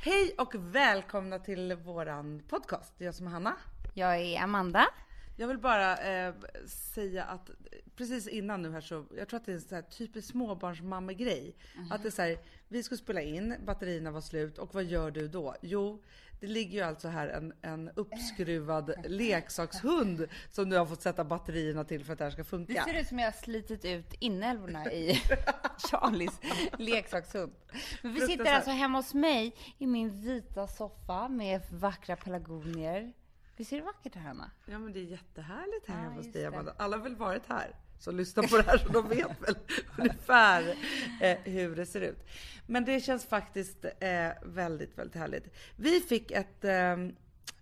Hej och välkomna till våran podcast. Jag som är Hanna. Jag är Amanda. Jag vill bara eh, säga att precis innan nu här så, jag tror att det är en sån här typisk småbarnsmammegrej. Mm. Att det är så här, vi ska spela in, batterierna var slut och vad gör du då? Jo, det ligger ju alltså här en, en uppskruvad leksakshund som du har fått sätta batterierna till för att det här ska funka. Det ser ut som jag har slitit ut inälvorna i Charlies leksakshund. Men vi sitter alltså hemma hos mig i min vita soffa med vackra pelargonier. Visst är det vackert här Hanna? Ja men det är jättehärligt här hemma hos dig Amanda. Alla har väl varit här som lyssnar på det här så de vet väl ungefär eh, hur det ser ut. Men det känns faktiskt eh, väldigt, väldigt härligt. Vi fick ett, eh, en,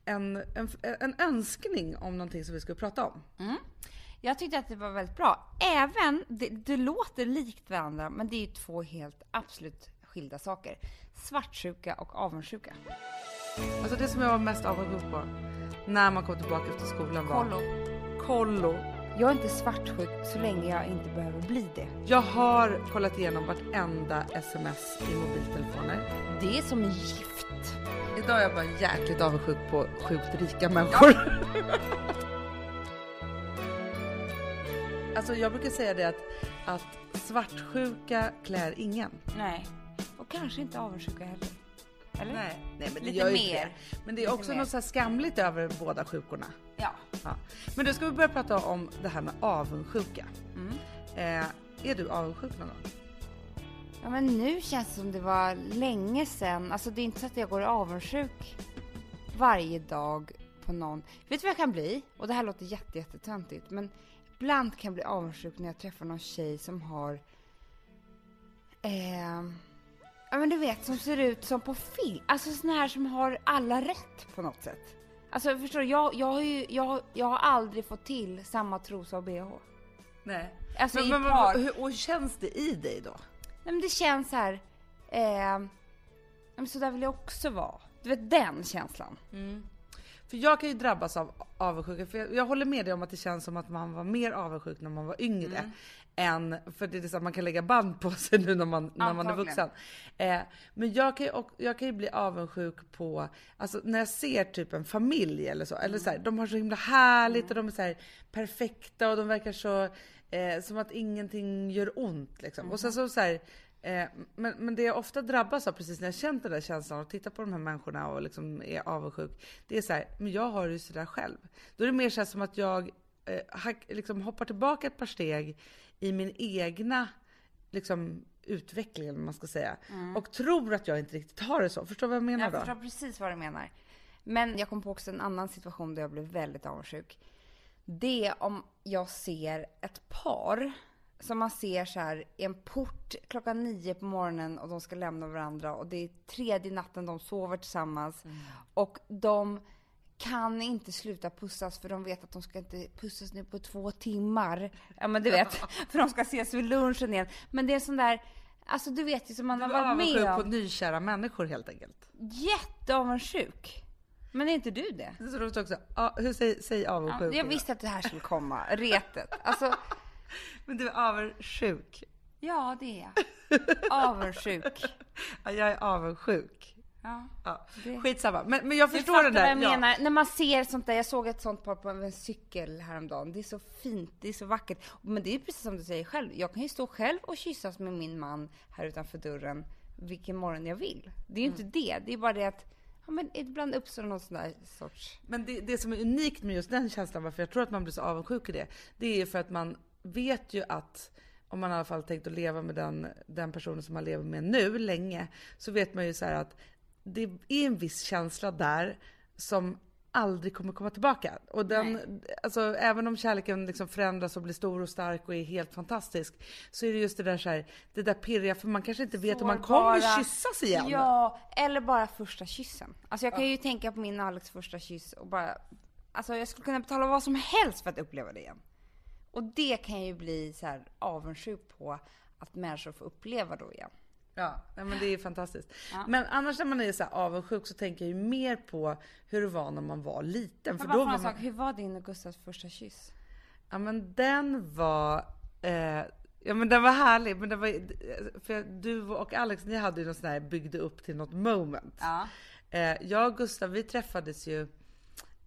en, en önskning om någonting som vi skulle prata om. Mm. Jag tyckte att det var väldigt bra. Även, det, det låter likt varandra, men det är två helt absolut skilda saker. Svartsjuka och avundsjuka. Alltså det som jag var mest avundsjuk på när man kom tillbaka efter skolan var... Kollo. Kollo. Jag är inte svartsjuk så länge jag inte behöver bli det. Jag har kollat igenom vartenda sms i mobiltelefoner. Det är som gift. Idag är jag bara jäkligt avundsjuk på sjukt rika människor. alltså jag brukar säga det att, att svartsjuka klär ingen. Nej, och kanske inte avundsjuka heller. Eller? Nej, nej men det Lite gör ju mer. Det. Men det är också något så skamligt över båda sjukorna. Ja. ja. Men då ska vi börja prata om det här med avundsjuka. Mm. Eh, är du avundsjuk någon gång? Ja men nu känns det som det var länge sedan. Alltså det är inte så att jag går avundsjuk varje dag på någon. Vet du vad jag kan bli? Och det här låter jätte, jättetöntigt men ibland kan jag bli avundsjuk när jag träffar någon tjej som har eh, Ja men du vet som ser ut som på film. Alltså såna här som har alla rätt på något sätt. Alltså förstår du, jag, jag, har ju, jag, jag har aldrig fått till samma trosa och bh. Nej. Alltså men, i men, par. Hur, och känns det i dig då? Nej men det känns så här, eh, men så där vill jag också vara. Du vet den känslan. Mm. För jag kan ju drabbas av avundsjuka, för jag, jag, håller med dig om att det känns som att man var mer avundsjuk när man var yngre. Mm än, för det är så att man kan lägga band på sig nu när man, när man är vuxen. Eh, men jag kan, ju, jag kan ju bli avundsjuk på, alltså när jag ser typ en familj eller så, mm. eller så här, de har så himla härligt mm. och de är så här, perfekta och de verkar så, eh, som att ingenting gör ont liksom. Mm. Och sen så, så här, eh, men, men det jag ofta drabbas av precis när jag känt den där känslan och tittar på de här människorna och liksom är avundsjuk. Det är så här, men jag har det ju sådär själv. Då är det mer så som att jag eh, liksom hoppar tillbaka ett par steg i min egna liksom, utveckling, man ska säga. Mm. Och tror att jag inte riktigt har det så. Förstår du vad jag menar jag då? Jag förstår precis vad du menar. Men jag kom på också en annan situation där jag blev väldigt avundsjuk. Det är om jag ser ett par som man ser så här i en port klockan nio på morgonen och de ska lämna varandra och det är tredje natten de sover tillsammans mm. och de kan inte sluta pussas för de vet att de ska inte pussas nu på två timmar. Ja men du vet, för de ska ses vid lunchen igen. Men det är sån där, alltså du vet ju som man har varit med om. på nykära människor helt enkelt. Jätteavundsjuk. Men är inte du det? Det är roligt också. Ja, hur säg, säg avundsjuk. Ja, jag visste att det här skulle komma, retet. Alltså, men du är avundsjuk? Ja, det är jag. Avundsjuk. Ja, jag är avundsjuk. Ja, ja. Skitsamma. Men, men jag förstår det där. Vad jag ja. menar. När man ser sånt där. Jag såg ett sånt par på en cykel häromdagen. Det är så fint, det är så vackert. Men det är precis som du säger själv. Jag kan ju stå själv och kyssas med min man här utanför dörren vilken morgon jag vill. Det är ju mm. inte det. Det är bara det att Ja, men ibland uppstår någon sån där sorts... Men det, det som är unikt med just den känslan, varför jag tror att man blir så avundsjuk i det, det är för att man vet ju att om man i alla fall tänkt att leva med den, den personen som man lever med nu länge, så vet man ju så att det är en viss känsla där som aldrig kommer komma tillbaka. Och den, alltså, även om kärleken liksom förändras och blir stor och stark och är helt fantastisk, så är det just det där, så här, det där pirriga, för man kanske inte vet om man kommer kyssas igen. Ja, eller bara första kyssen. Alltså jag kan ja. ju tänka på min Alex första kyss och bara, alltså jag skulle kunna betala vad som helst för att uppleva det igen. Och det kan ju bli så här avundsjuk på att människor får uppleva då igen. Ja, men det är fantastiskt. Ja. Men annars när man är så här avundsjuk så tänker jag ju mer på hur det var när man var liten. För då var man... sak, hur var din och Gustavs första kyss? Ja men den var, eh, Ja men den var härlig. Men det var, för du och Alex, ni hade ju något sån här byggde upp till något moment. Ja. Eh, jag och Gustav, vi träffades ju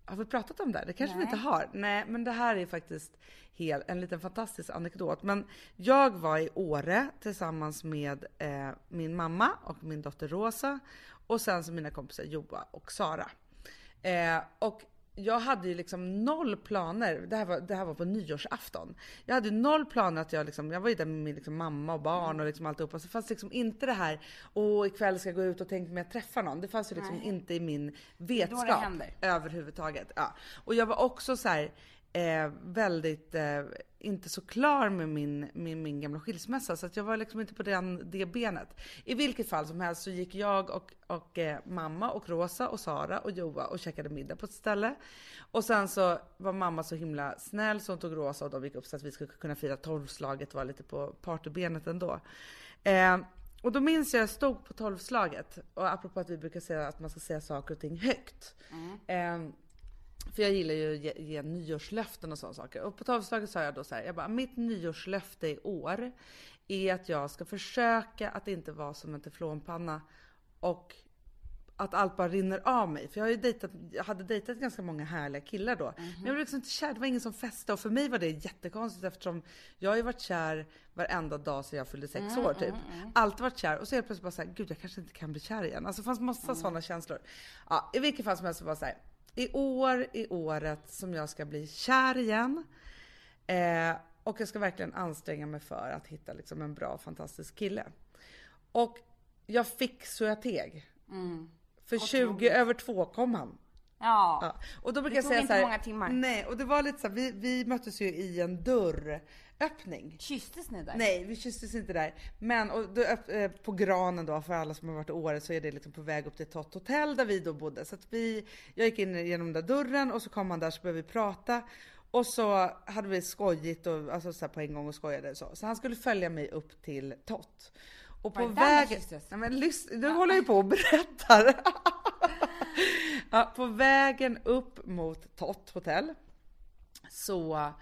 har vi pratat om det? Det kanske Nej. vi inte har. Nej, men det här är faktiskt helt, en liten fantastisk anekdot. Men jag var i Åre tillsammans med eh, min mamma och min dotter Rosa och sen så mina kompisar Joa och Sara. Eh, och jag hade ju liksom noll planer. Det här var, det här var på nyårsafton. Jag hade noll planer att jag liksom, jag var ju där med min liksom mamma och barn och liksom alltihopa. Så det fanns liksom inte det här, åh ikväll ska jag gå ut och tänka mig att träffa någon. Det fanns ju liksom Nej. inte i min vetskap överhuvudtaget. Ja. Och jag var också så här, eh, väldigt, eh, inte så klar med min, med min gamla skilsmässa. Så att jag var liksom inte på den, det benet. I vilket fall som helst så gick jag och, och eh, mamma och Rosa och Sara och Joa och käkade middag på ett ställe. Och sen så var mamma så himla snäll så hon tog Rosa och de gick upp så att vi skulle kunna fira tolvslaget, var lite på partybenet ändå. Eh, och då minns jag jag stod på tolvslaget och apropå att vi brukar säga att man ska säga saker och ting högt. Eh, för jag gillar ju att ge, ge nyårslöften och sådana saker. Och på tolvslaget sa jag då så här, jag bara, mitt nyårslöfte i år är att jag ska försöka att inte vara som en teflonpanna och att allt bara rinner av mig. För jag, har ju dejtat, jag hade dejtat ganska många härliga killar då. Men jag blev liksom inte kär, det var ingen som fäste. Och för mig var det jättekonstigt eftersom jag har ju varit kär varenda dag sedan jag fyllde sex år typ. Alltid varit kär och så helt plötsligt bara såhär, gud jag kanske inte kan bli kär igen. Alltså det fanns massa sådana känslor. Ja, i vilket fall som helst så var det så här. I år är året som jag ska bli kär igen. Eh, och jag ska verkligen anstränga mig för att hitta liksom en bra fantastisk kille. Och jag fick så jag teg. För 20 över två kom han. Ja. Ja. Och då brukar Det jag tog säga inte så här, många timmar. Nej, och det var lite så här, vi, vi möttes ju i en dörröppning. Kysstes ni där? Nej, vi kysstes inte där. Men och då, eh, på granen då, för alla som har varit i Åre så är det liksom på väg upp till Tott hotell där vi då bodde. Så vi, jag gick in genom den där dörren och så kom han där så började vi prata. Och så hade vi skojigt och alltså så på en gång och skojade så. Så han skulle följa mig upp till Tott. Och på vägen... Nej men lyssna, nu håller ju på och berättar. ja, på vägen upp mot Tott hotell så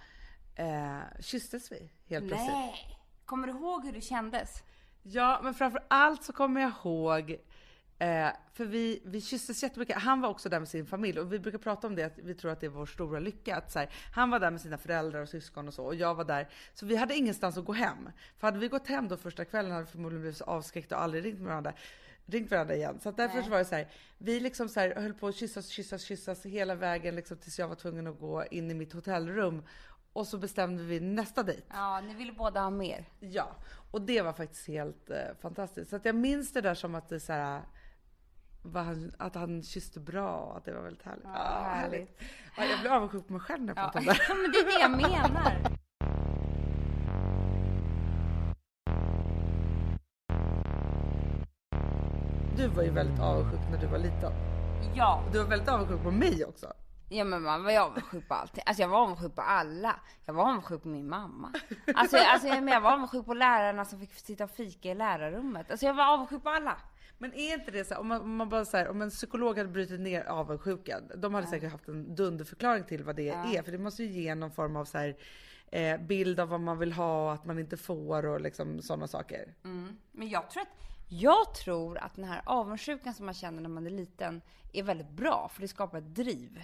eh, kysstes vi helt plötsligt. Nej. Kommer du ihåg hur det kändes? Ja, men framför allt så kommer jag ihåg, eh, för vi, vi kysstes jättemycket. Han var också där med sin familj och vi brukar prata om det, att vi tror att det är vår stora lycka. Att så här, han var där med sina föräldrar och syskon och så och jag var där. Så vi hade ingenstans att gå hem. För hade vi gått hem då första kvällen hade vi förmodligen blivit så avskräckta och aldrig ringt varandra ringt varandra igen. Så därför Nej. så var det så här, vi liksom så här höll på att kyssas, kyssas, kyssas hela vägen liksom tills jag var tvungen att gå in i mitt hotellrum. Och så bestämde vi nästa dejt. Ja, ni ville båda ha mer. Ja, och det var faktiskt helt eh, fantastiskt. Så att jag minns det där som att det så här, han, att han kysste bra och att det var väldigt härligt. Ja, härligt. Ja, jag blir avundsjuk på mig själv när jag Ja. pratar om det. ja, men det är det jag menar. Du var ju väldigt avundsjuk när du var liten. Ja. Du var väldigt avundsjuk på mig också. Ja men man var ju avundsjuk på allting. Alltså jag var avundsjuk på alla. Jag var avundsjuk på min mamma. Alltså, alltså jag, men jag var avundsjuk på lärarna som fick sitta och fika i lärarrummet. Alltså jag var avundsjuk på alla. Men är inte det så här, om man, om man bara så här, om en psykolog hade brutit ner avundsjukan, de hade säkert haft en dunderförklaring till vad det är, för det måste ju ge någon form av så här, eh, bild av vad man vill ha och att man inte får och liksom sådana saker. Men jag tror att, jag tror att den här avundsjukan som man känner när man är liten är väldigt bra. För det skapar ett driv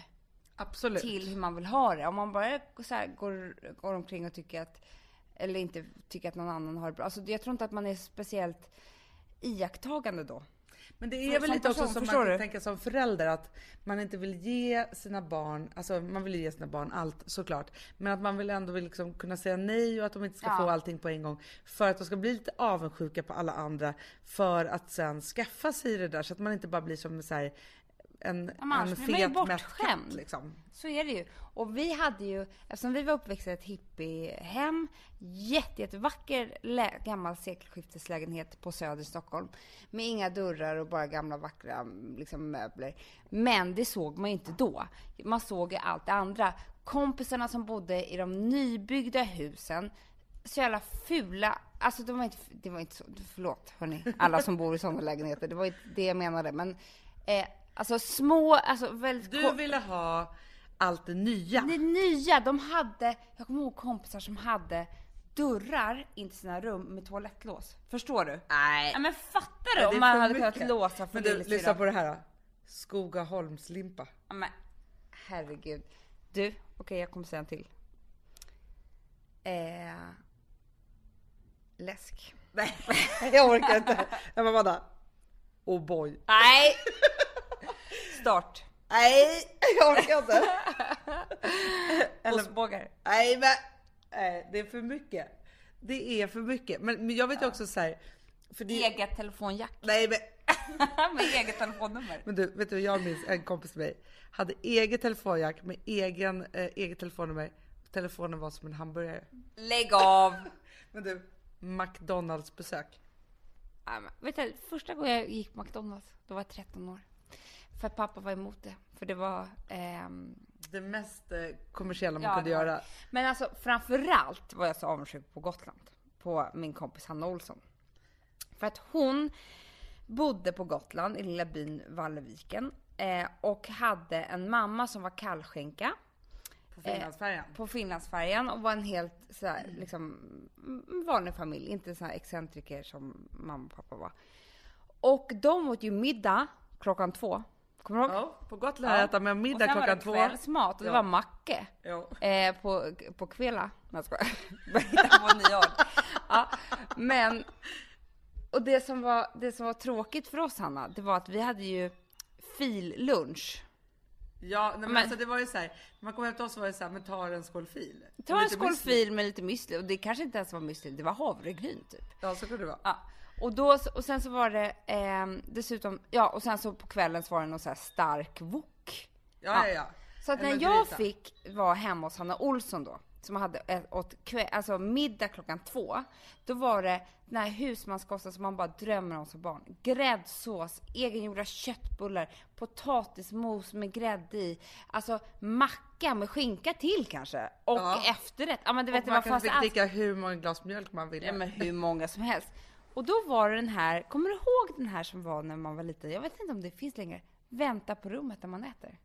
Absolut. till hur man vill ha det. Om man bara så här går, går omkring och tycker att, eller inte tycker att någon annan har det bra. Alltså jag tror inte att man är speciellt iakttagande då. Men det Som är väl lite också person, som förstår man kan du? tänka som förälder att man inte vill ge sina barn, alltså man vill ge sina barn allt såklart. Men att man vill ändå vill liksom kunna säga nej och att de inte ska Ja. få allting på en gång. För att de ska bli lite avundsjuka på alla andra. För att sen skaffa sig det där så att man inte bara blir som så här, en, en annars ju fet mätt liksom. Så är det ju. Och vi hade ju, eftersom vi var uppväxta i ett hippiehem, jätte, jättevacker lä- gammal sekelskifteslägenhet på Söder i Stockholm. Med inga dörrar och bara gamla vackra liksom, möbler. Men det såg man ju inte då. Man såg ju allt det andra. Kompisarna som bodde i de nybyggda husen, så jävla fula. Alltså de var inte, det var inte så, förlåt hörni, alla som bor i sådana lägenheter. Det var inte det jag menade. Men eh, alltså små, alltså väldigt Du ville ha allt det nya. det nya, de hade, jag kommer ihåg kompisar som hade dörrar in till sina rum med toalettlås. Förstår du? Nej. Ja, men fattar du om man hade mycket. kunnat låsa för Men du, lyssna på det här då. Skogaholmslimpa. Ja, men herregud. Du, okej jag kommer säga en till. Eh, läsk. Nej, jag orkar inte. Jag bara, vänta. Oh boy. Nej! Start. Nej, jag orkar inte. Ostbågar. Nej, men nej, det är för mycket. Det är för mycket. Men, men jag vet ju också så här. För det, Eget telefonjack. nej, men, med eget telefonnummer. men du, vet du, jag minns en kompis med mig hade eget telefonjack med egen, eh, eget telefonnummer. Telefonen var som en hamburgare. Lägg av! Men du, McDonalds besök. Ja, men, vet du, första gången jag gick på McDonalds, då var jag 13 år. För att pappa var emot det. För det var... ehm, Det mest eh, kommersiella man Ja, kunde göra. Men alltså framförallt var jag så avundsjuk på Gotland. På min kompis Hanna Olsson. För att hon bodde på Gotland i lilla byn Valleviken. Eh, och hade en mamma som var kallskänka På Finlandsfärjan. på Finlandsfärjan och var en helt så här, liksom, mm, vanlig familj. Inte så här excentriker som mamma och pappa var. Och de åt ju middag klockan två. Kommer du ihåg? Ja, på Gotland ja. äta med middag klockan Och två. sen var det kvällsmat och det Ja. var macke. Ja. Eh, på, på Kvela. Nej jag skojar. Ja, men. Och det som, var, det som var tråkigt för oss Hanna, det var att vi hade ju fillunch. Ja, nej, men, Men- alltså det var ju så här. När man kom hem till oss var det så här, men ta en skål fil. Ta en skål fil med lite müsli och det kanske inte ens var müsli, det var havregryn typ. Ja, så kunde det vara. Ja. Och, då, och sen så var det ehm, dessutom, ja och sen så på kvällen så var det någon så här stark wok. Ja, ja, ja. Så att när jag fick vara hemma hos Hanna Olsson då, som hade åt kväll, alltså middag klockan två, då var det den här husmanskosten som man bara drömmer om som barn. Gräddsås, egengjorda köttbullar, potatismos med grädde i, alltså macka med skinka till kanske, och Ja. efterrätt. Ja men du vet, Och det man var kan dricka hur många glas mjölk man ville. Ja men hur många som helst. Och då var det den här, kommer du ihåg den här som var när man var liten? Jag vet inte om det finns längre. Vänta på rummet när man äter.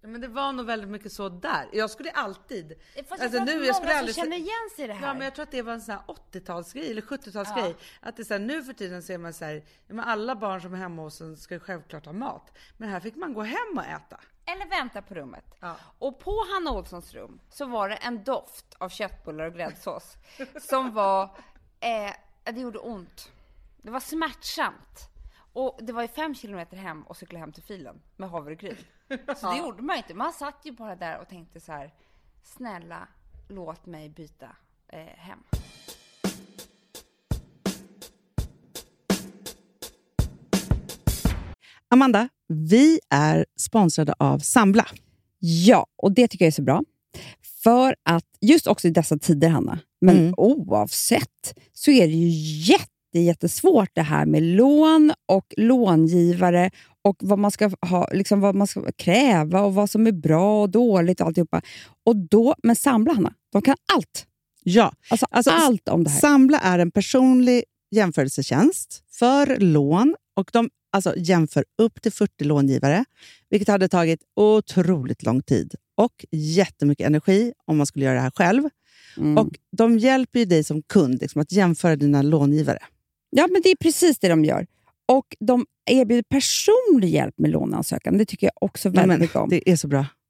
Ja, men det var nog väldigt mycket så där. Jag skulle alltid... Fast jag Alltså, nu, många jag skulle som aldrig... känner igen sig i det här. Ja, men jag tror att det var en sån här 80-talsgrej eller 70-talsgrej. Att det är så här, nu för tiden ser man så här, ja, men alla barn som är hemma hos en ska självklart ha mat. Men här fick man gå hem och äta. Eller vänta på rummet. Ja. Och på Hanna Olssons rum så var det en doft av köttbullar och gräddsås som var, eh, det gjorde ont. Det var smärtsamt. Och det var ju fem kilometer hem och cykla hem till filen med havregryn. Så det gjorde man inte. Man satt ju bara där och tänkte så här, snälla låt mig byta eh, hem. Amanda, vi är sponsrade av Sambla. Ja, och det tycker jag är så bra. För att just också i dessa tider, Hanna, men Mm. oavsett, så är det ju jätte, jättesvårt det här med lån och långivare och vad man ska ha, liksom vad man ska kräva och vad som är bra och dåligt och alltihopa. Och då, men Sambla, Hanna, de kan allt. Ja, Alltså, Alltså, allt om det här. Sambla är en personlig jämförelsetjänst för lån och de alltså, jämför upp till 40 långivare, vilket hade tagit otroligt lång tid och jättemycket energi om man skulle göra det här själv. Mm. Och De hjälper ju dig som kund liksom, att jämföra dina långivare. Ja, men det är precis det de gör. Och de erbjuder personlig hjälp med låneansökan. Det tycker jag också väldigt men, mycket om. det är så bra.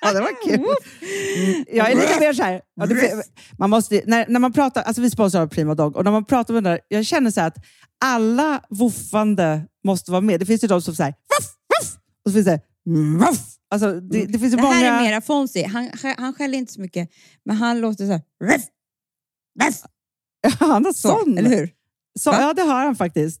Ja, det var kul. Mm, jag är lite mer så här, ja, det, man måste, när, när man pratar, alltså vi sponsrar av Prima Dog, och när man pratar med den där, jag känner så att alla woofande måste vara med. Det finns ju de som säger voff, voff, och så finns det voff. Alltså, det, det finns Det många... här är mera Fonzie. Han, han skäller inte så mycket, men han låter så här. Ruff, ruff. Han har Så, sån. eller hur? Så, Va? ja, det har han faktiskt.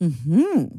Mm-hmm.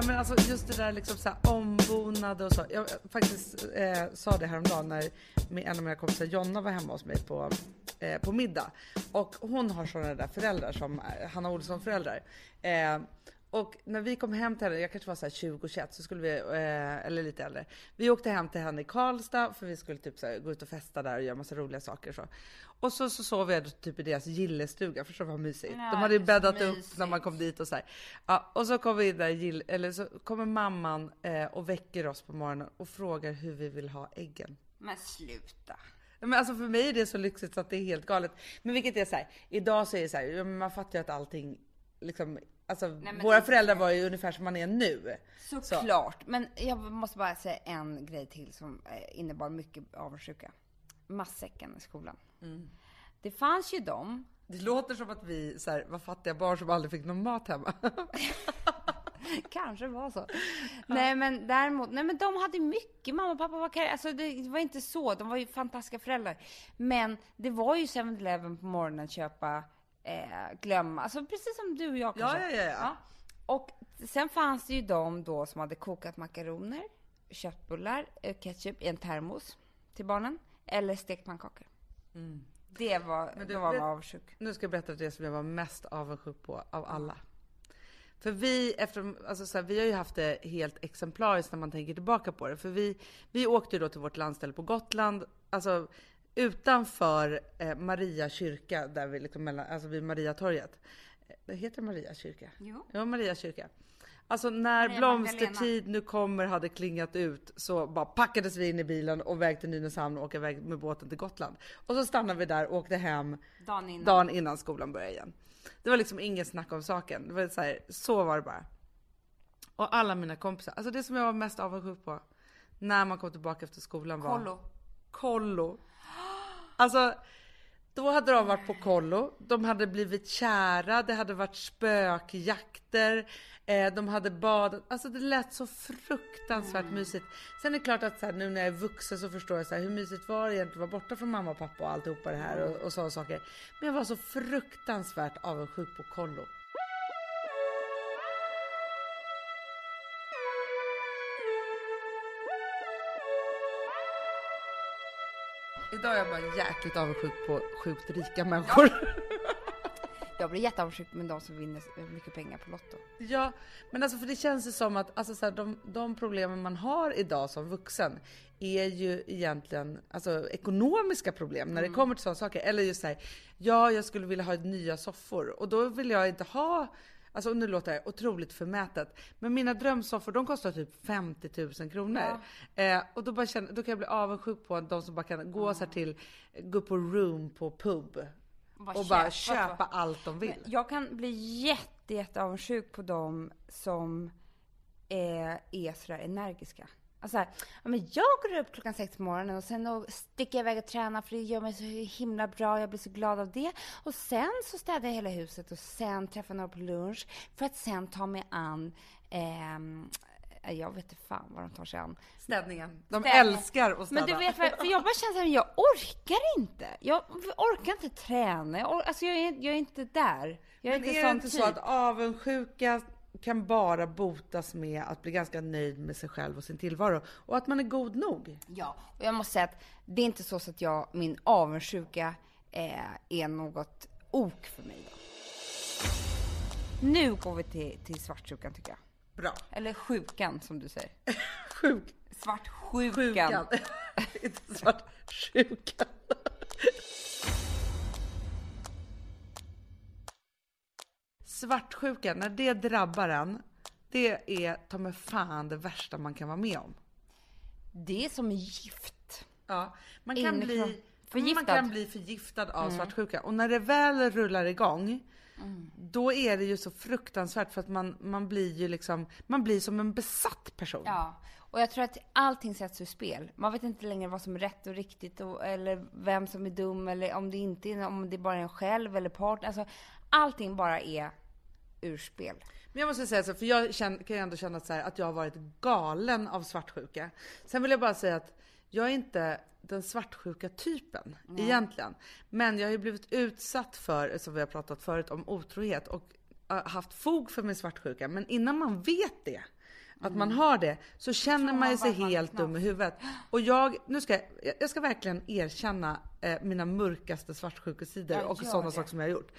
Ja, men alltså just det där liksom så här, ombonade och så. Jag faktiskt eh, sa det häromdagen när en av mina kompisar Jonna var hemma hos mig på, eh, på middag. Och hon har sådana där föräldrar som eh, Hanna Olsson föräldrar. Eh, och när vi kom hem till henne, jag kanske var så här 20-21, så skulle vi, eh, eller lite äldre. Vi åkte hem till henne i Karlstad för vi skulle typ så här, gå ut och festa där och göra massa roliga saker. Så. Och så, så sov jag typ i deras gillestuga, förstår du vad mysigt? Ja, De hade ju bäddat upp när man kom dit och så här. Ja, och så kommer vi in där, gill, eller så kommer mamman eh, och väcker oss på morgonen och frågar hur vi vill ha äggen. Men sluta. Men alltså för mig är det så lyxigt så att det är helt galet. Men vilket är så här, idag så är det så här, man fattar ju att allting liksom, alltså men våra föräldrar var ju ungefär som man är nu. Såklart. Men jag måste bara säga en grej till som eh, innebar mycket avundsjuka. Matsäcken i skolan. Det fanns ju de, Det låter som att vi så här, var fattiga barn som aldrig fick någon mat hemma. kanske var så. Nej men däremot, nej men de hade mycket, mamma och pappa var karriär, alltså det var inte så, de var ju fantastiska föräldrar. Men det var ju 7-Eleven på morgonen köpa, eh, glömma, alltså precis som du och jag Ja, kanske. ja, ja, ja. Och sen fanns det ju de då som hade kokat makaroner, köttbullar, eh, ketchup i en termos till barnen. Eller stekt pannkakor. Det var, Mm. Men du då var man avundsjuk. Nu ska jag berätta det som jag var mest avundsjuk på av alla. För vi, efter, alltså så här, vi har ju haft det helt exemplariskt när man tänker tillbaka på det. För vi, vi åkte ju då till vårt landställe på Gotland, alltså utanför eh, Maria kyrka, där vi liksom mellan, alltså vid Mariatorget. Eh, Det heter Maria kyrka? Jo. Ja, Maria kyrka. Alltså när Maria blomstertid nu kommer hade klingat ut så bara packades vi in i bilen och väg till Nynäshamn och åka iväg med båten till Gotland. Och så stannade vi där och åkte hem Dagen innan. dagen innan skolan började igen. Det var liksom inget snack om saken. Det var så, här, så var det bara. Och alla mina kompisar, alltså det som jag var mest avundsjuk på när man kom tillbaka efter skolan var Kollo. kollo. Alltså, då hade de varit på kollo, de hade blivit kära, det hade varit spökjakter, eh, de hade badat. Alltså det lät så fruktansvärt mysigt. Sen är det klart att så här, nu när jag är vuxen så förstår jag så här, hur mysigt var det egentligen att vara borta från mamma och pappa och alltihopa det här och, och sådana saker. Men jag var så fruktansvärt avundsjuk på kollo. Idag är jag bara jäkligt avundsjuk på sjukt rika människor. Jag blir jätteavundsjuk med de som vinner mycket pengar på Lotto. Ja, men alltså för det känns ju som att alltså så här, de, de problemen man har idag som vuxen är ju egentligen alltså, ekonomiska problem när det kommer till sådana saker. Eller just så här, ja, jag skulle vilja ha nya soffor och då vill jag inte ha Alltså nu låter det otroligt förmätet. Men mina drömsoffor de kostar typ 50 000 kronor. Ja. Eh, och då, bara känner, då kan jag bli avundsjuk på de som bara kan gå mm. så till, gå på room på pub. Bara och bara köpa allt de vill. jag kan bli jätte, jätte avundsjuk på de som eh, är sådär energiska. Alltså här, men jag går upp klockan sex på morgonen och sen och sticker jag iväg och tränar för det gör mig så himla bra. Jag blir så glad av det. Och sen så städar jag hela huset och sen träffar några på lunch för att sen ta mig an eh, jag vet inte fan vad de tar sig an. Städningen. De Städning. älskar att städa. Men du vet, för, för jag bara känner att jag orkar inte. Jag orkar inte träna. Jag, or, alltså jag, är, jag är inte där. Jag är Men inte är det inte typ. så att avundsjuka kan bara botas med att bli ganska nöjd med sig själv och sin tillvaro och att man är god nog. Ja, och jag måste säga att det är inte så att jag, min avundsjuka eh, är något ok för mig. Då. Nu går vi till, till svartsjukan tycker jag. Bra. Eller sjukan som du säger. Sjuk. Svartsjukan. Sjukan. inte svartsjukan. Svartsjuka, när det drabbar en, det är ta mig fan det värsta man kan vara med om. Det är som gift. Ja, man kan, bli, man kan bli förgiftad av mm. svartsjuka. Och när det väl rullar igång, mm. då är det ju så fruktansvärt för att man, man blir ju liksom, man blir som en besatt person. Ja, och jag tror att allting sätts ur spel. Man vet inte längre vad som är rätt och riktigt och, eller vem som är dum eller om det inte är, om det bara är en själv eller part. Alltså, allting bara är ur spel. Men jag måste säga så, för jag känner, kan ju ändå känna så här, att jag har varit galen av svartsjuka. Sen vill jag bara säga att jag är inte den svartsjuka typen Nej. egentligen. Men jag har ju blivit utsatt för, som vi har pratat förut om, otrohet och haft fog för min svartsjuka. Men innan man vet det, att mm. man har det, så känner man ju sig helt dum i huvudet. Och jag, nu ska jag, jag ska verkligen erkänna eh, mina mörkaste svartsjukesidor och sådana saker som jag har gjort.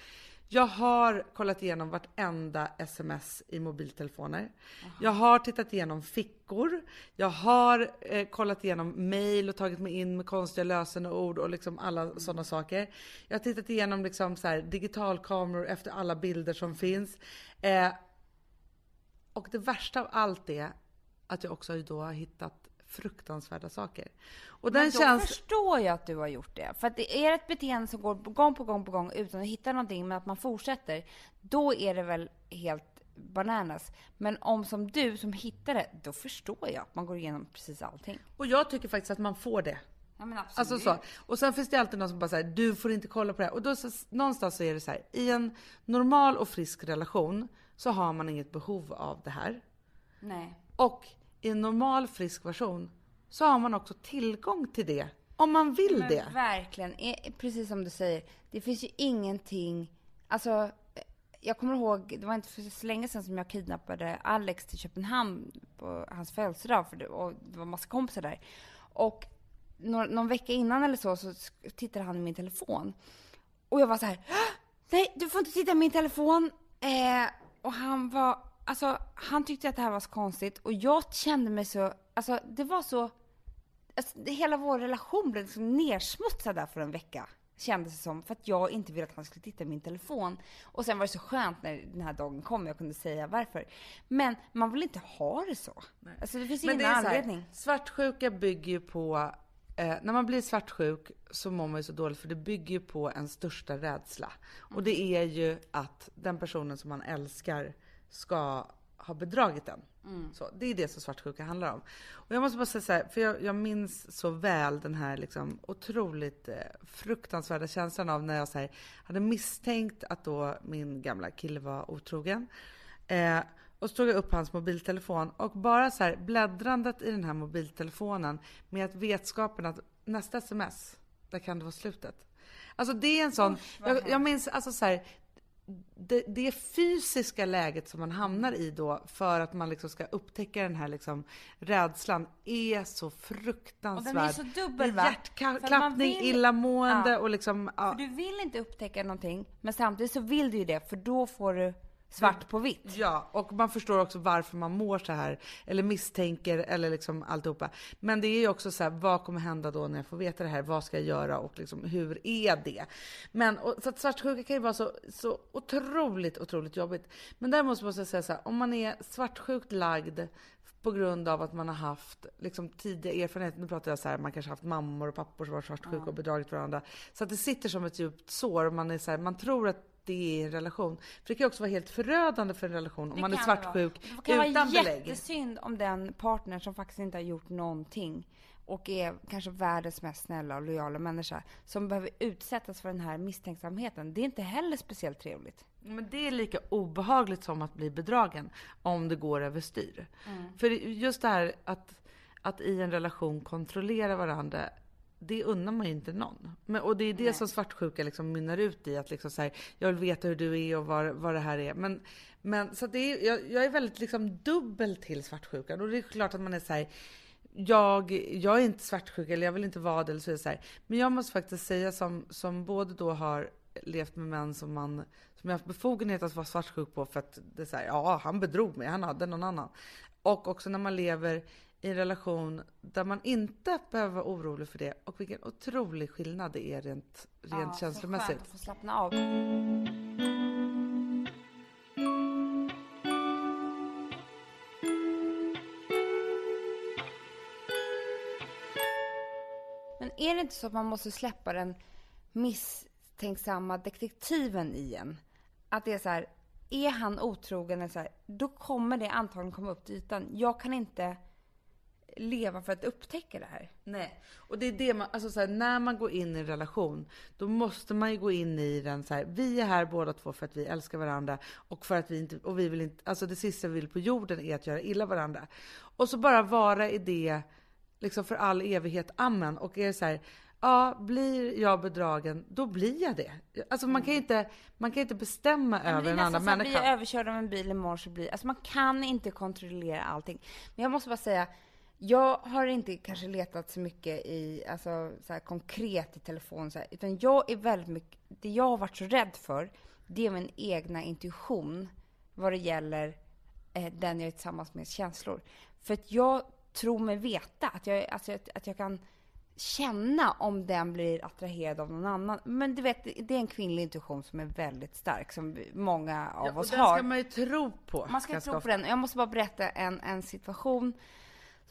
Jag har kollat igenom vartenda sms i mobiltelefoner. Aha. Jag har tittat igenom fickor. Jag har eh, kollat igenom mail och tagit mig in med konstiga lösenord och liksom alla mm. sådana saker. Jag har tittat igenom liksom så här, digitalkameror efter alla bilder som finns. Eh, och det värsta av allt är att jag också då har hittat fruktansvärda saker. Och den Men då känns... förstår jag att du har gjort det. För att det är ett beteende som går gång på gång på gång utan att hitta någonting, men att man fortsätter. Då är det väl helt bananas. Men om som du som hittar det, då förstår jag att man går igenom precis allting. Och jag tycker faktiskt att man får det. Ja, men absolut. Alltså så. Och sen finns det alltid någon som bara säger du får inte kolla på det här. Och då så, någonstans så är det så här, i en normal och frisk relation så har man inget behov av det här. Nej. Och i en normal frisk version så har man också tillgång till det om man vill Men det. Verkligen, precis som du säger. Det finns ju ingenting, alltså jag kommer ihåg, det var inte för så länge sedan som jag kidnappade Alex till Köpenhamn på hans födelsedag för det, och det var massa kompisar där. Och någon, någon vecka innan eller så, så tittade han i min telefon. Och jag var så här, nej du får inte titta i min telefon. Eh, och han var alltså han tyckte att det här var så konstigt och jag kände mig så, alltså det var så, alltså, hela vår relation blev liksom nersmutsad där för en vecka. Kändes det som, för att jag inte ville att han skulle titta i min telefon. Och sen var det så skönt när den här dagen kom, jag kunde säga varför. Men man vill inte ha det så. Nej. Alltså det finns Men ingen det anledning. Här, svartsjuka bygger ju på Eh, när man blir svartsjuk så mår man ju så dåligt för det bygger ju på en största rädsla. Mm. Och det är ju att den personen som man älskar ska ha bedragit den. Mm. Så, det är det som svartsjuka handlar om. Och jag måste bara säga så här, för jag, jag minns så väl den här liksom otroligt eh, fruktansvärda känslan av när jag så här, hade misstänkt att då min gamla kille var otrogen. Eh, och så tog jag upp hans mobiltelefon och bara så här bläddrandet i den här mobiltelefonen med att vetskapen att nästa sms, där kan det vara slutet. Alltså det är en sån, jag, jag minns alltså så här, det, det fysiska läget som man hamnar i då för att man liksom ska upptäcka den här liksom rädslan är så fruktansvärd. Och den är så dubbel va? Hjärtklappning, vill... illamående ja. och liksom... Ja. För du vill inte upptäcka någonting, men samtidigt så vill du ju det för då får du svart på vitt. Ja, och man förstår också varför man mår så här eller misstänker eller liksom alltihopa. Men det är ju också så här, vad kommer hända då när jag får veta det här? Vad ska jag göra och liksom, hur är det? Men och, så att svartsjuka kan ju vara så, så otroligt, otroligt jobbigt. Men däremot måste jag säga så här, om man är svartsjukt lagd på grund av att man har haft liksom, tidiga erfarenheter. Nu pratar jag så här, man kanske haft mammor och pappor som varit svartsjuka ja. och bedragit varandra. Så att det sitter som ett djupt sår man är så här, man tror att det är en relation. För det kan också vara helt förödande för en relation om man är svartsjuk utan belägg. Det kan vara jättesynd om den partner som faktiskt inte har gjort någonting och är kanske världens mest snälla och lojala människa som behöver utsättas för den här misstänksamheten. Det är inte heller speciellt trevligt. Men det är lika obehagligt som att bli bedragen om det går överstyr. Mm. För just det här att, att i en relation kontrollera varandra det unnar man ju inte någon. Men, och det är det Nej. som svartsjuka liksom mynnar ut i. Att liksom så här, jag vill veta hur du är och vad, vad det här är. Men, men så det är, jag, jag är väldigt liksom dubbel till svartsjukan. Och det är klart att man är så här, jag, jag är inte svartsjuk eller jag vill inte vara det. Eller så, så här. Men jag måste faktiskt säga som, som både då har levt med män som man som jag haft befogenhet att vara svartsjuk på för att det är så här, ja han bedrog mig, han hade någon annan. Och också när man lever i en relation där man inte behöver vara orolig för det och vilken otrolig skillnad det är rent, rent ja, känslomässigt. Så skönt att få slappna av. Men är det inte så att man måste släppa den misstänksamma detektiven i en? Att det är så här, är han otrogen eller så här, då kommer det antagligen komma upp till ytan. Jag kan inte leva för att upptäcka det här. Nej, och det är det man, alltså så här, när man går in i en relation, då måste man ju gå in i den så här, vi är här båda två för att vi älskar varandra och för att vi inte, och vi vill inte, alltså det sista vi vill på jorden är att göra illa varandra. Och så bara vara i det, liksom för all evighet, amen. Och är det så här, ja, blir jag bedragen, då blir jag det. Alltså man kan ju inte, man kan inte bestämma men över en annan människa. Blir jag överkörd av en bil imorgon så blir, alltså man kan inte kontrollera allting. Men jag måste bara säga, jag har inte kanske letat så mycket i, alltså så konkret i telefon så här, utan jag är väldigt mycket, det jag har varit så rädd för, det är min egna intuition vad det gäller eh, den jag är tillsammans med känslor. För att jag tror mig veta att jag, alltså, att, att jag kan känna om den blir attraherad av någon annan. Men du vet, det är en kvinnlig intuition som är väldigt stark, som många av ja, oss har. Den ska man ju tro på. Man ska tro på den. Jag måste bara berätta en, en situation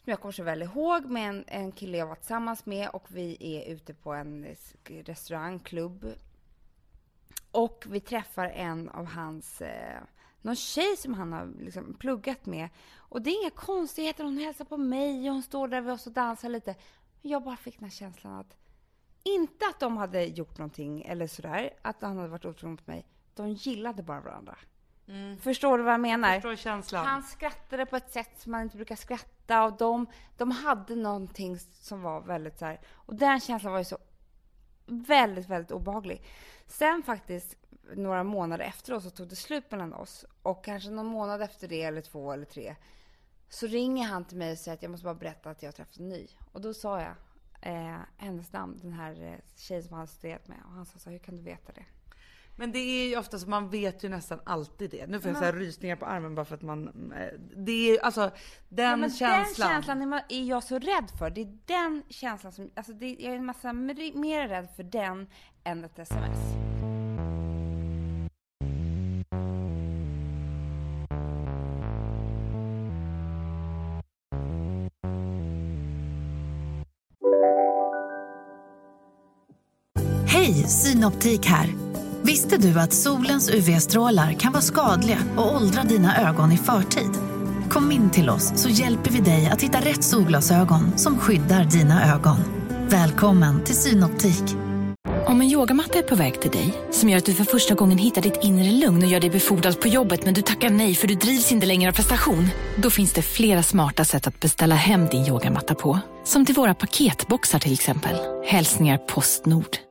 som jag kommer så väl ihåg med en, en kille jag var tillsammans med och vi är ute på en restaurangklubb. Och vi träffar en av hans, eh, någon tjej som han har liksom pluggat med. Och det är inga konstigheter, hon hälsar på mig och hon står där vid oss och dansar lite. Jag bara fick den här känslan att, inte att de hade gjort någonting eller sådär, att han hade varit otrogen mot mig. De gillade bara varandra. Mm. Förstår du vad jag menar? Förstår känslan. Han skrattade på ett sätt som man inte brukar skratta och de, de hade någonting som var väldigt så här, och den känslan var ju så väldigt, väldigt obehaglig. Sen faktiskt några månader efteråt så tog det slut mellan oss och kanske någon månad efter det eller två eller tre så ringer han till mig och säger att jag måste bara berätta att jag har träffat en ny. Och då sa jag eh, hennes namn, den här eh, tjejen som han studerat med. Och han sa så här, hur kan du veta det? Men det är ju ofta så, man vet ju nästan alltid det. Nu får jag så rysningar på armen bara för att man... Eh, det är ju alltså den ja, känslan. Den känslan är jag så rädd för. Det är den känslan som... Alltså det, jag är en massa mer rädd för den än ett sms. Hej, Synoptik här. Visste du att solens UV-strålar kan vara skadliga och åldra dina ögon i förtid? Kom in till oss så hjälper vi dig att hitta rätt solglasögon som skyddar dina ögon. Välkommen till Synoptik. Om en yogamatta är på väg till dig, som gör att du för första gången hittar ditt inre lugn och gör dig befordrad på jobbet men du tackar nej för du drivs inte längre av prestation. Då finns det flera smarta sätt att beställa hem din yogamatta på. Som till våra paketboxar till exempel. Hälsningar Postnord.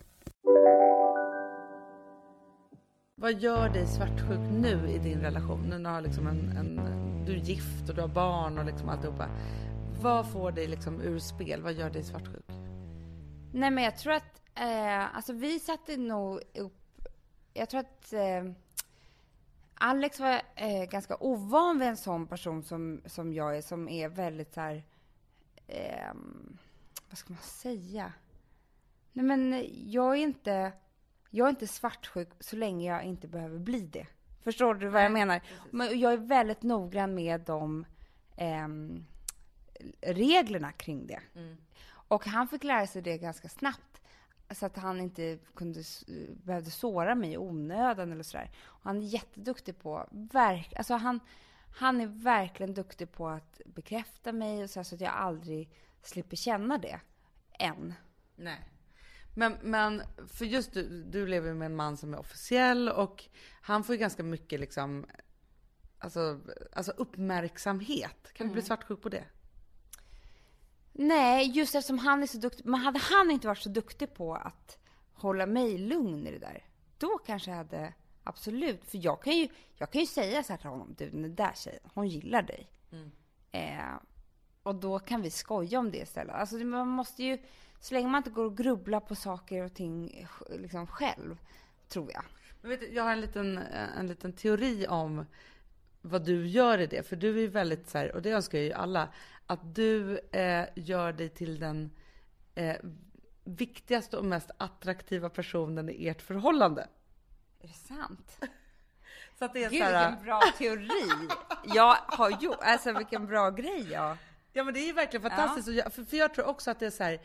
Vad gör dig svartsjuk nu i din relation? Nu har liksom en, en, du är gift och du har barn och liksom alltihopa. Vad får dig liksom ur spel? Vad gör dig svartsjuk? Nej men jag tror att, eh, alltså vi satte nog upp, jag tror att eh, Alex var eh, ganska ovan vid en sån person som, som jag är, som är väldigt så här, eh, vad ska man säga? Nej men jag är inte, jag är inte svartsjuk så länge jag inte behöver bli det. Förstår du vad jag menar? Men jag är väldigt noggrann med de ehm, reglerna kring det. Och han fick lära sig det ganska snabbt. Så att han inte kunde, behövde såra mig i onödan eller sådär. Och han är jätteduktig på, verk, alltså han, han är verkligen duktig på att bekräfta mig och så, så att jag aldrig slipper känna det. Än. Nej. Men, men för just du, du lever med en man som är officiell och han får ju ganska mycket liksom, alltså, alltså uppmärksamhet. Kan du bli svartsjuk på det? Nej, just eftersom han är så duktig. Men hade han inte varit så duktig på att hålla mig lugn i det där, då kanske jag hade absolut. För jag kan ju, jag kan ju säga så här till honom, du den där tjejen, hon gillar dig. Eh, och då kan vi skoja om det istället. Alltså man måste ju, så länge man inte går och grubblar på saker och ting eh, liksom själv, tror jag. Men vet du, jag har en liten, en liten teori om vad du gör i det. För du är ju väldigt så här, och det önskar ju alla, att du eh, gör dig till den eh, viktigaste och mest attraktiva personen i ert förhållande. Är det sant? Så att det är Gud så här, vilken bra teori! Jag har gjort, alltså vilken bra grej jag Ja men det är ju verkligen fantastiskt. Och jag, för, för jag tror också att det är så här.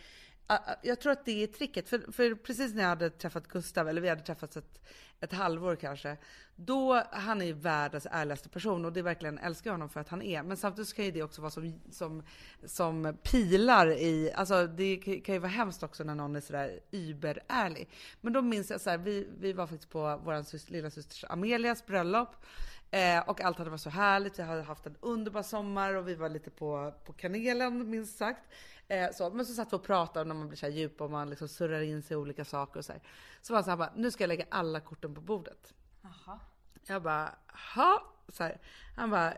Jag tror att det är tricket. För, för precis när jag hade träffat Gustav, eller vi hade träffats ett, ett halvår kanske. Då, han är ju världens ärligaste person och det är verkligen älskar jag honom för att han är. Men samtidigt så kan ju det också vara som, som, som pilar i, alltså det kan kan ju vara hemskt också när någon är sådär überärlig. Men då minns jag så här, vi, vi var faktiskt på vår syster, lilla systers Amelias bröllop. Eh, och allt hade varit så härligt. Vi hade haft en underbar sommar och vi var lite på, på kanelen minst sagt. Eh, så, men så satt vi och pratade när man blir så här djup och man liksom surrar in sig i olika saker och så här. Så var han så här bara, nu ska jag lägga alla korten på bordet. Jag bara, ha så här. Han bara,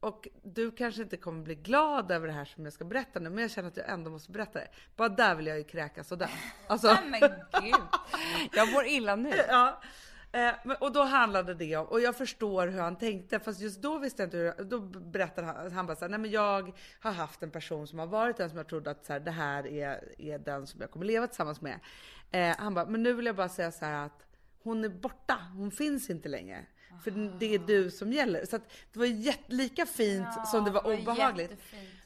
och du kanske inte kommer bli glad över det här som jag ska berätta nu, men jag känner att jag ändå måste berätta det. Bara där vill jag ju kräkas och dö. Alltså, Men gud, jag mår illa nu. ja. Eh, och då handlade det om, och jag förstår hur han tänkte, fast just då visste jag inte hur, då berättade han, han bara såhär, nej men jag har haft en person som har varit den som jag trodde att så här, det här är, är den som jag kommer leva tillsammans med. Eh, han bara, men nu vill jag bara säga så här att hon är borta, hon finns inte längre. För det är du som gäller. Så att det var jätte, lika fint som det var, obehagligt.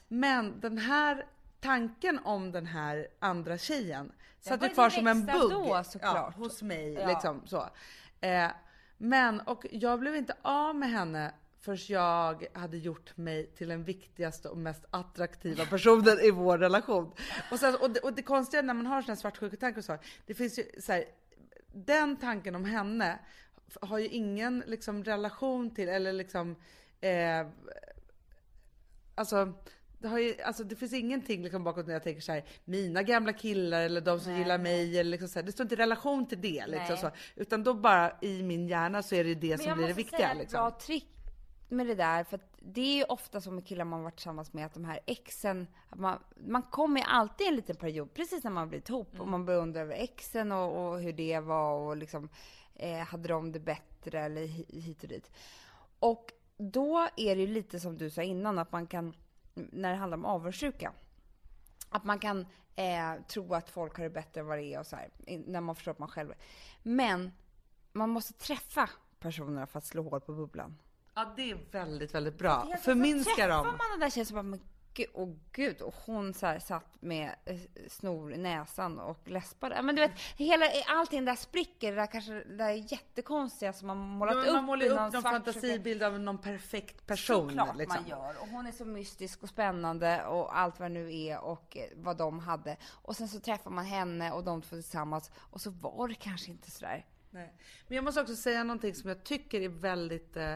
Men den här tanken om den här andra tjejen satt var ju kvar som en bugg då, ja, såklart. hos mig. Ja. Liksom, så. Eh, men, och jag blev inte av med henne förrän jag hade gjort mig till den viktigaste och mest attraktiva personen i vår relation. Och, sen, och, det, och det konstiga när man har sådana svartsjuketankar och så, det finns ju så här, den tanken om henne har ju ingen liksom relation till eller liksom eh, Alltså det, har ju, alltså det finns ingenting liksom bakåt när jag tänker så här, mina gamla killar eller de som gillar mig eller liksom så här, det står inte i relation till det liksom Nej. så, utan då bara i min hjärna så är det det Men som jag blir det måste viktiga säga ett liksom. bra trick med det där, för det är ju ofta så med killar man varit tillsammans med att de här exen, man, man kommer ju alltid i en liten period, precis när man blivit ihop, och man börjar undra över exen och, och hur det var och liksom, eh, hade de det bättre eller hi- hit och dit. Och då är det ju lite som du sa innan, att man kan, när det handlar om avundsjuka, att man kan eh, tro att folk har det bättre än vad det är och så här, när man förstår att man själv är. Men man måste träffa personerna för att slå hål på bubblan. Ja det är väldigt, väldigt bra. Förminska så träffar dem. man den där tjejen så bara, men åh gud, och hon så här satt med eh, snor i näsan och läspade. Men du vet, hela, allting där spricker, det där kanske, det där är jättekonstiga som man målat Ja, upp man målar upp någon någon fantasibild av någon perfekt person. Såklart liksom. man gör. Och hon är så mystisk och spännande och allt vad det nu är och eh, vad de hade. Och sen så träffar man henne och de två tillsammans och så var det kanske inte sådär Nej. Men jag måste också säga någonting som jag tycker är väldigt eh,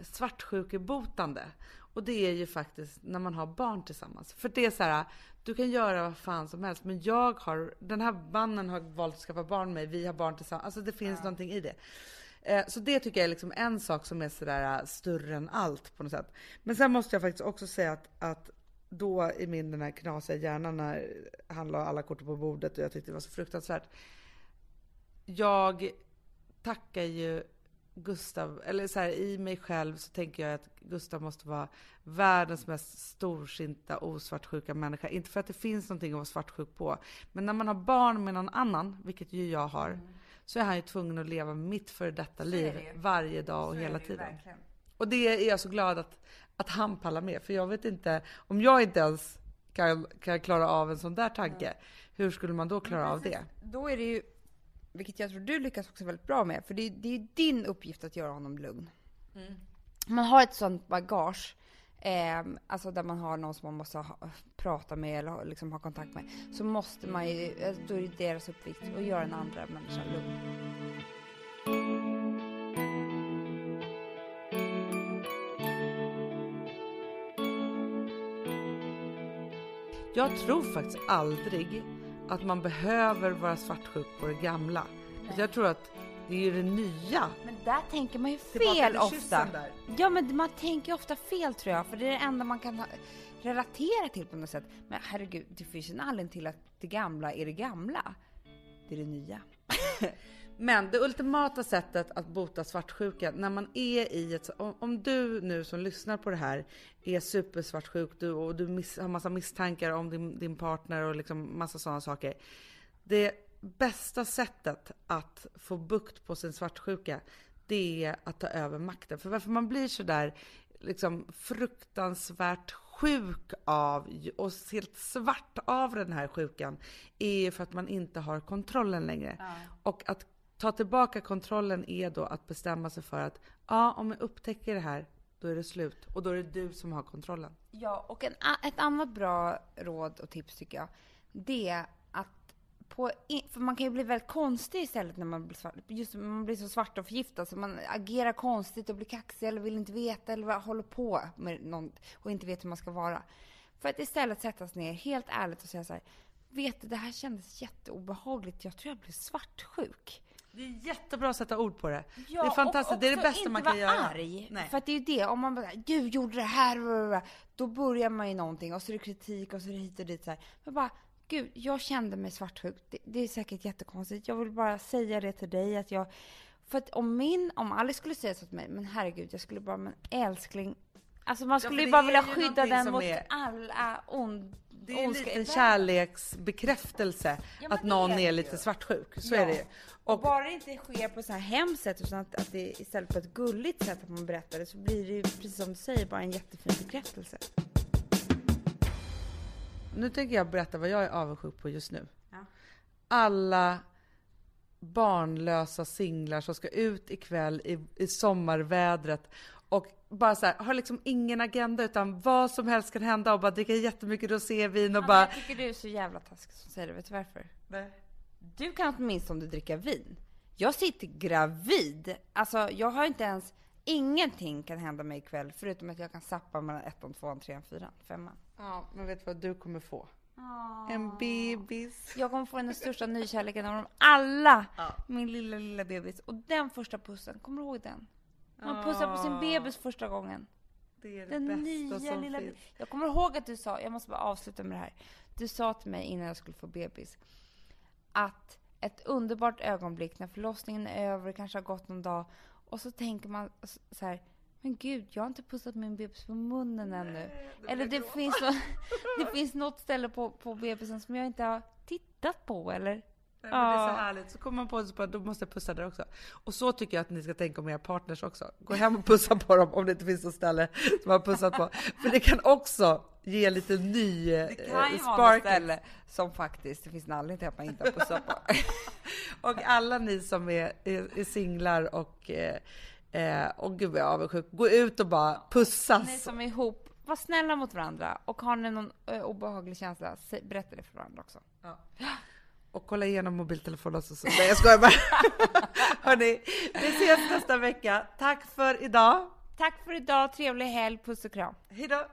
svartsjukebotande. Och det är ju faktiskt när man har barn tillsammans. För det är så här, du kan göra vad fan som helst, men jag har, den här mannen har valt att skaffa barn med mig, vi har barn tillsammans. Alltså det finns ja. någonting i det. Eh, så det tycker jag är liksom en sak som är sådär eh, större än allt på något sätt. Men sen måste jag faktiskt också säga att, att då i min den här knasiga hjärnan när han la alla kort på bordet och jag tyckte det var så fruktansvärt. Jag tackar ju Gustav, eller så här, i mig själv så tänker jag att Gustav måste vara världens mest storsinta osvartsjuka människa. Inte för att det finns någonting att vara svartsjuk på, men när man har barn med någon annan, vilket ju jag har, mm. så är han ju tvungen att leva mitt för detta liv varje dag och så hela tiden. Verkligen. Och det är jag så glad att, att han pallar med, för jag vet inte, om jag inte ens kan, kan klara av en sån där tanke, mm. hur skulle man då klara av det? Då är det ju vilket jag tror du lyckas också väldigt bra med, för det, det är din uppgift att göra honom lugn. Mm. Man har ett sånt bagage, eh, alltså där man har någon som man måste ha, prata med eller liksom ha kontakt med, så måste man ju, eh, då är det deras uppgift att göra den andra människan lugn. Jag tror faktiskt aldrig att man behöver vara svartsjuk på det gamla. Nej. Jag tror att det är det nya. Men där tänker man ju fel ofta. Där. Ja, men man tänker ofta fel tror jag, för det är det enda man kan relatera till på något sätt. Men herregud, det finns en anledning till att det gamla är det gamla. Det är det nya. Men det ultimata sättet att bota svartsjuka när man är i ett... Om, om du nu som lyssnar på det här är supersvartsjuk du, och du miss, har massa misstankar om din, din partner och liksom massa sådana saker. Det bästa sättet att få bukt på sin svartsjuka det är att ta över makten. För varför man blir så där liksom fruktansvärt sjuk av och helt svart av den här sjukan är för att man inte har kontrollen längre. Ja. Och att ta tillbaka kontrollen är då att bestämma sig för att ja, om jag upptäcker det här, då är det slut. Och då är det du som har kontrollen. Ja, och en, ett annat bra råd och tips tycker jag, det är att på, för man kan ju bli väldigt konstig istället när man blir svart. Just man blir så svart och förgiftad så man agerar konstigt och blir kaxig eller vill inte veta eller håller på med något och inte vet hur man ska vara. För att istället sätta sig ner helt ärligt och säga så här, vet du, det här kändes jätteobehagligt. Jag tror jag blev svartsjuk. Det är jättebra att sätta ord på det. Ja, det är fantastiskt. Det är det bästa man kan göra. inte vara arg. Nej. För att det är ju det. Om man bara, du gjorde det här. Då börjar man ju någonting och så är det kritik och så är det hit och dit så här. Men bara, gud, jag kände mig svartsjuk. Det, det är säkert jättekonstigt. Jag vill bara säga det till dig att jag... För att om min, om Alice skulle säga så till mig, men herregud, jag skulle bara, men älskling. Alltså man skulle ja, ju bara vilja skydda den mot är... alla ond det är en kärleksbekräftelse ja, att någon är, är lite svartsjuk. Så ja. är det ju. Och bara det inte sker på så här hemskt sätt utan att, att det istället på ett gulligt sätt att man berättar det så blir det ju precis som du säger bara en jättefin bekräftelse. Nu tänker jag berätta vad jag är avundsjuk på just nu. Ja. Alla barnlösa singlar som ska ut ikväll i, i sommarvädret och bara så här, har liksom ingen agenda utan vad som helst kan hända och bara dricka jättemycket rosévin och ja, bara... Jag tycker du är så jävla taskig som säger det, vet du varför? Nej. Du kan åtminstone dricka vin. Jag sitter gravid. Alltså jag har inte ens, ingenting kan hända mig ikväll förutom att jag kan sappa mellan ettan, tvåan, trean, fyran, femman. Ja, men vet du vad du kommer få? Oh. En bebis. Jag kommer få den största nykärleken av dem alla. Ja. Min lilla, lilla bebis. Och den första pussen, kommer du ihåg den? Man pussar på sin bebis första gången. Det är det den bästa nya som lilla... finns. Jag kommer ihåg att du sa, jag måste bara avsluta med det här. Du sa till mig innan jag skulle få bebis att ett underbart ögonblick när förlossningen är över, kanske har gått någon dag och så tänker man så här, men gud, jag har inte pussat min bebis på munnen ännu. Nej, eller det finns, så, det finns något ställe på, på bebisen som jag inte har tittat på eller Nej, men Det är så härligt. Så kommer man på att då måste jag pussa där också. Och så tycker jag att ni ska tänka om era partners också. Gå hem och pussa på dem om det inte finns något ställe som man har pussat på. För det kan också ge lite ny Det kan ju eh, vara ett ställe som faktiskt, det finns en anledning till att man inte har pussat på. och alla ni som är, är, är singlar och eh, eh, och gud vad jag är avundsjuk. Gå ut och bara pussas. Ni som är ihop, var snälla mot varandra och har ni någon ö, obehaglig känsla, berätta det för varandra också. Ja. och kolla igenom mobiltelefonen. Så, så. Nej jag skojar bara. Hörni, vi ses nästa vecka. Tack för idag. Tack för idag, trevlig helg, puss och kram. Hejdå.